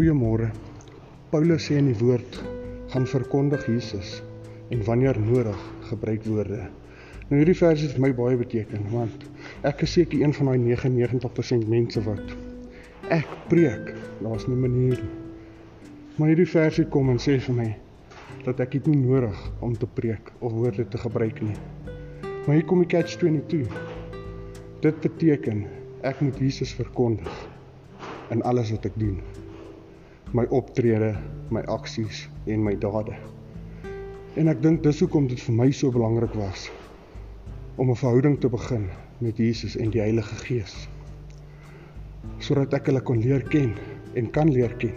Goeiemôre. Paulus sê in die woord gaan verkondig Jesus en wanneer nodig gebruik woorde. Nou hierdie vers het vir my baie beteken want ek is seker een van daai 99% mense wat ek preek, daar's nie 'n manier nie. Maar hierdie vers het kom en sê vir my dat ek dit nie nodig om te preek of woorde te gebruik nie. Maar hier kom die catch 22. Dit beteken ek moet Jesus verkondig in alles wat ek doen. My optrede, my aksies en my dade. En ek dink dis hoekom dit vir my so belangrik was om 'n verhouding te begin met Jesus en die Heilige Gees. Sodat ek hulle kon leer ken en kan leer ken.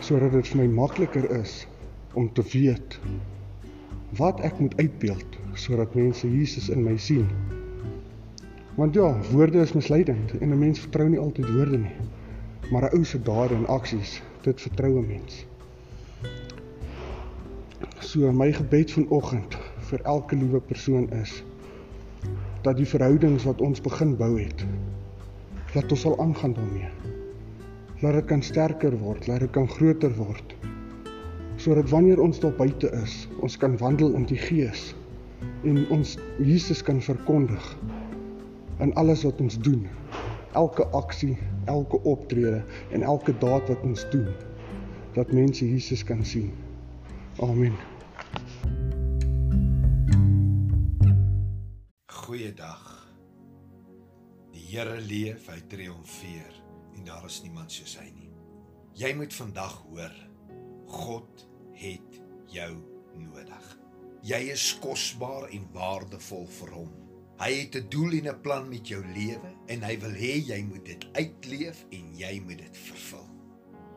Sodat dit vir my makliker is om te weet wat ek moet uitbeeld sodat mense Jesus in my sien. Want ja, woorde is misleidend en 'n mens vertrou nie altyd woorde nie. Maar 'n ou se dade en aksies, dit vertrou 'n mens. So my gebed vanoggend vir elke liewe persoon is dat die verhoudings wat ons begin bou het, laat ons sal aangaan daarmee. Laat dit kan sterker word, laat dit kan groter word. Sodat wanneer ons daar buite is, ons kan wandel in die Gees en ons Jesus kan verkondig in alles wat ons doen. Elke aksie, elke optrede en elke daad wat ons doen dat mense Jesus kan sien. Amen. Goeiedag. Die Here leef, hy triomfeer en daar is niemand soos hy nie. Jy moet vandag hoor, God het jou nodig. Jy is kosbaar en waardevol vir hom. Hy het 'n doel en 'n plan met jou lewe en hy wil hê jy moet dit uitleef en jy moet dit vervul.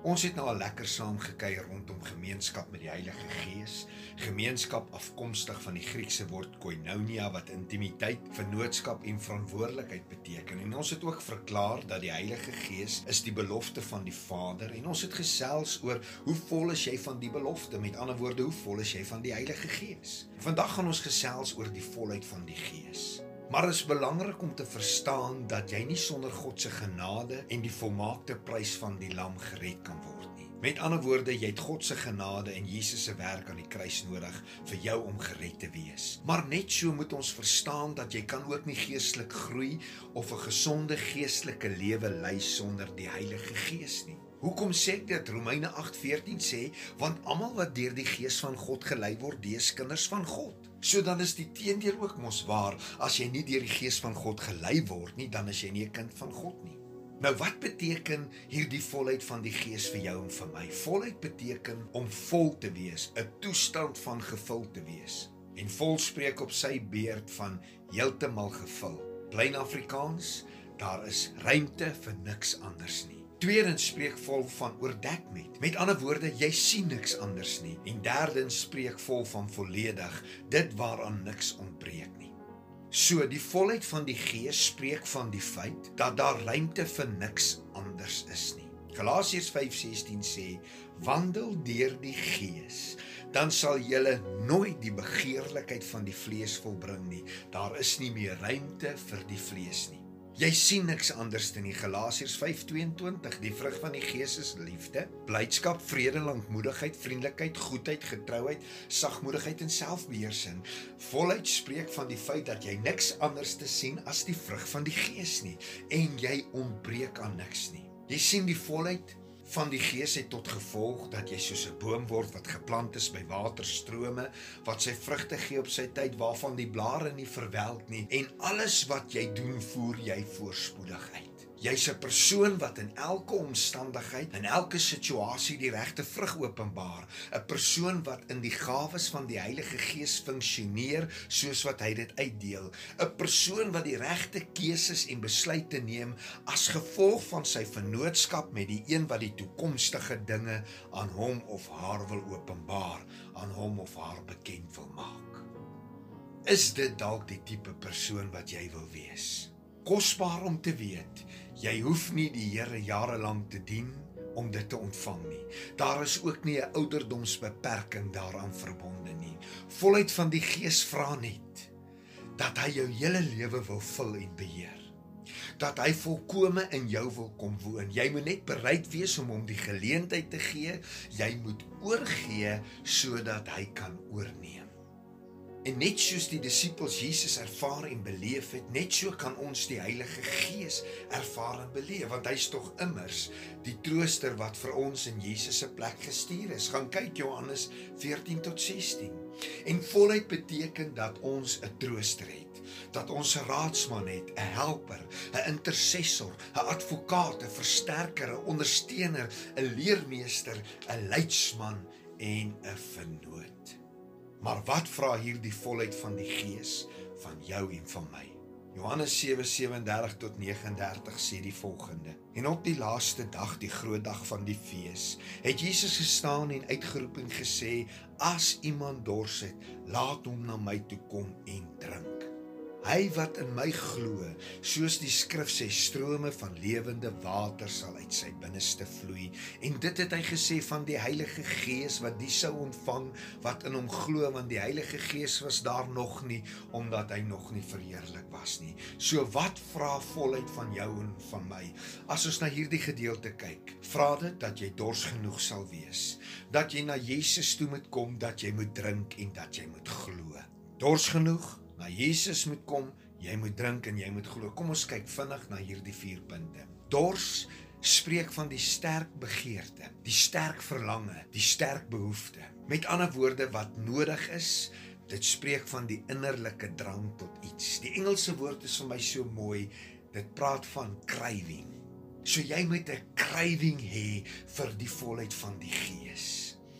Ons het nou al lekker saam gekuier rondom gemeenskap met die Heilige Gees, gemeenskap afkomstig van die Griekse woord koinonia wat intimiteit, vennootskap en verantwoordelikheid beteken. En ons het ook verklaar dat die Heilige Gees is die belofte van die Vader en ons het gesels oor hoe vol is jy van die belofte? Met ander woorde, hoe vol is jy van die Heilige Gees? Vandag gaan ons gesels oor die volheid van die Gees. Maar is belangrik om te verstaan dat jy nie sonder God se genade en die volmaakte prys van die lam gered kan word nie. Met ander woorde, jy het God se genade en Jesus se werk aan die kruis nodig vir jou om gered te wees. Maar net so moet ons verstaan dat jy kan ook nie geestelik groei of 'n gesonde geestelike lewe lei sonder die Heilige Gees nie. Hoekom sê ek dit? Romeine 8:14 sê, want almal wat deur die Gees van God gelei word, dis kinders van God. So dan is die teendeel ook mos waar. As jy nie deur die Gees van God gelei word nie, dan is jy nie 'n kind van God nie. Nou wat beteken hierdie volheid van die Gees vir jou en vir my? Volheid beteken om vol te wees, 'n toestand van gevul te wees. En vol spreek op sy beurt van heeltemal gevul. Plain Afrikaans, daar is ruimte vir niks anders nie. Tweedens spreek vol van oordek met. Met ander woorde, jy sien niks anders nie. En derdens spreek vol van volledig, dit waaraan niks ontbreek nie. So die volheid van die Gees spreek van die feit dat daar ruimte vir niks anders is nie. Galasiërs 5:16 sê: "Wandel deur die Gees, dan sal julle nooit die begeerlikheid van die vlees volbring nie. Daar is nie meer ruimte vir die vlees nie." Jy sien niks anders in die Galasiërs 5:22. Die vrug van die Gees is liefde, blydskap, vrede, lankmoedigheid, vriendelikheid, goedheid, getrouheid, sagmoedigheid en selfbeheersing. Volheid spreek van die feit dat jy niks anders te sien as die vrug van die Gees nie en jy ontbreek aan niks nie. Jy sien die volheid van die gees het tot gevolg dat jy soos 'n boom word wat geplant is by waterstrome wat sy vrugte gee op sy tyd waarvan die blare nie verwelk nie en alles wat jy doen voer jy voorspoedig uit. Jy's 'n persoon wat in elke omstandigheid, in elke situasie die regte vrug openbaar, 'n persoon wat in die gawes van die Heilige Gees funksioneer soos wat hy dit uitdeel, 'n persoon wat die regte keuses en besluite neem as gevolg van sy vennootskap met die een wat die toekomstige dinge aan hom of haar wil openbaar, aan hom of haar bekend wil maak. Is dit dalk die tipe persoon wat jy wil wees? Kosbaar om te weet Jy hoef nie die Here jare lank te dien om dit te ontvang nie. Daar is ook nie 'n ouderdomsbeperking daaraan verbonde nie. Volheid van die Gees vra net dat hy jou hele lewe wil vul en beheer. dat hy volkome in jou wil kom woon. Jy moet net bereid wees om hom die geleentheid te gee. Jy moet oorgee sodat hy kan oorneem. En net soos die disippels Jesus ervaar en beleef het, net so kan ons die Heilige Gees ervaar en beleef, want hy's tog immers die trooster wat vir ons in Jesus se plek gestuur is. Gaan kyk Johannes 14 tot 16. En volheid beteken dat ons 'n trooster het dat ons 'n raadsman het, 'n helper, 'n intercessor, 'n advokaat, 'n versterker, 'n ondersteuner, 'n leermeester, 'n leidsman en 'n vernoot. Maar wat vra hierdie volheid van die Gees van jou en van my? Johannes 7:37 tot 39 sê die volgende: En op die laaste dag, die groot dag van die fees, het Jesus gestaan en uitgeroep en gesê: As iemand dors het, laat hom na my toe kom en drink. Hy wat in my glo, soos die skrif sê, strome van lewende water sal uit sy binneste vloei. En dit het hy gesê van die Heilige Gees wat die sou ontvang wat in hom glo, want die Heilige Gees was daar nog nie omdat hy nog nie verheerlik was nie. So wat vra volheid van jou en van my? As ons na hierdie gedeelte kyk, vra dit dat jy dors genoeg sal wees, dat jy na Jesus toe moet kom, dat jy moet drink en dat jy moet glo. Dors genoeg na Jesus moet kom, jy moet drink en jy moet glo. Kom ons kyk vinnig na hierdie vier punte. Dors spreek van die sterk begeerte, die sterk verlange, die sterk behoefte. Met ander woorde wat nodig is, dit spreek van die innerlike drang tot iets. Die Engelse woord is vir my so mooi. Dit praat van craving. So jy moet 'n craving hê vir die volheid van die Gees.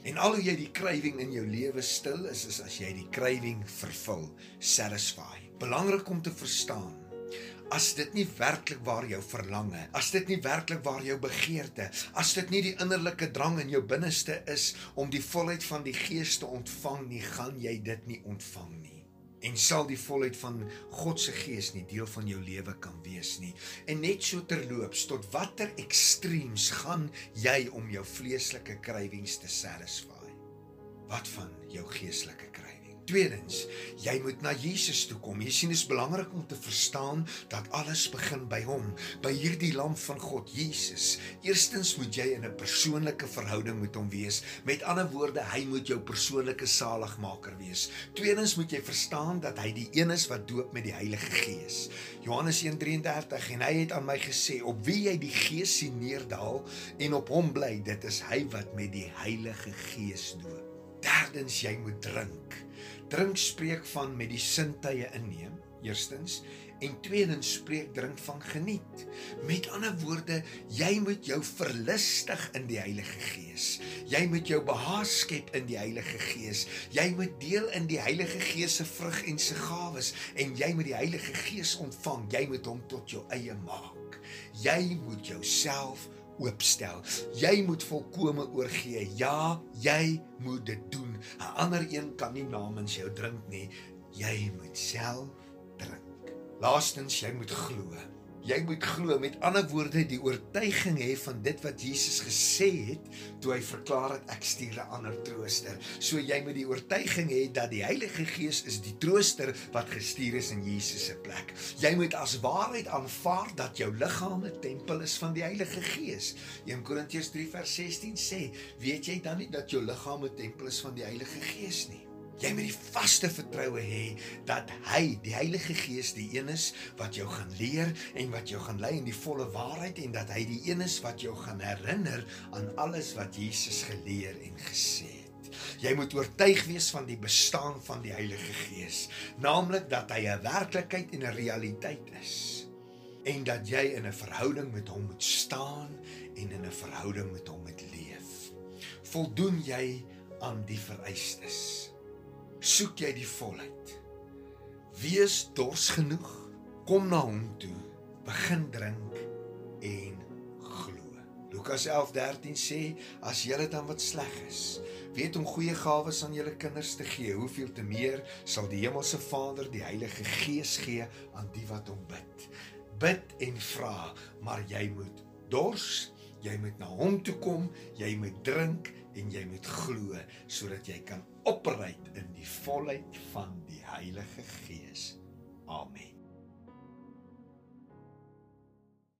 En al hoe jy die krywing in jou lewe stil is, is as jy die krywing vervul, satisfy. Belangrik om te verstaan. As dit nie werklik waar jou verlange, as dit nie werklik waar jou begeerte, as dit nie die innerlike drang in jou binneste is om die volheid van die Gees te ontvang nie, gaan jy dit nie ontvang nie en sal die volheid van God se gees nie deel van jou lewe kan wees nie. En net so terloops, tot watter ekstreems gaan jy om jou vleeslike krywings te satisfy? Wat van jou geestelike krywings? Tweedens, jy moet na Jesus toe kom. Jy sien dit is belangrik om te verstaan dat alles begin by hom, by hierdie lam van God, Jesus. Eerstens moet jy in 'n persoonlike verhouding met hom wees. Met ander woorde, hy moet jou persoonlike saligmaker wees. Tweedens moet jy verstaan dat hy die een is wat doop met die Heilige Gees. Johannes 1:33 en hy het aan my gesê, op wie jy die Gees sien neerdal en op hom bly, dit is hy wat met die Heilige Gees doop. Derdens, jy moet drink. Drink spreek van met die sintuie inneem, eerstens, en tweedens spreek drink van geniet. Met ander woorde, jy moet jou verlustig in die Heilige Gees. Jy moet jou behaag skep in die Heilige Gees. Jy moet deel in die Heilige Gees se vrug en se gawes en jy moet die Heilige Gees ontvang. Jy moet hom tot jou eie maak. Jy moet jouself oopstel. Jy moet volkome oorgee. Ja, jy moet dit doen. 'n Ander een kan nie namens jou drink nie. Jy moet self drink. Laastens, jy moet glo. Jy moet glo met ander woorde die oortuiging hê van dit wat Jesus gesê het toe hy verklaar het ek stuur 'n ander trooster. So jy moet die oortuiging hê dat die Heilige Gees is die trooster wat gestuur is in Jesus se plek. Jy moet as waarheid aanvaar dat jou liggaam 'n tempel is van die Heilige Gees. 1 Korintiërs 3:16 sê, weet jy dan nie dat jou liggaam 'n tempel is van die Heilige Gees nie? Jy moet die vaste vertroue hê dat hy, die Heilige Gees, die een is wat jou gaan leer en wat jou gaan lei in die volle waarheid en dat hy die een is wat jou gaan herinner aan alles wat Jesus geleer en gesê het. Jy moet oortuig wees van die bestaan van die Heilige Gees, naamlik dat hy 'n werklikheid en 'n realiteit is en dat jy in 'n verhouding met hom moet staan en in 'n verhouding met hom moet leef. Voldoen jy aan die vereistes? Soek jy die volheid. Wees dors genoeg, kom na hom toe, begin drink en glo. Lukas 11:13 sê as julle dan wat sleg is, weet om goeie gawes aan julle kinders te gee, hoeveel te meer sal die hemelse Vader die Heilige Gees gee aan die wat hom bid. Bid en vra, maar jy moet dors, jy moet na hom toe kom, jy moet drink en jy moet glo sodat jy kan opreik in die volheid van die Heilige Gees. Amen.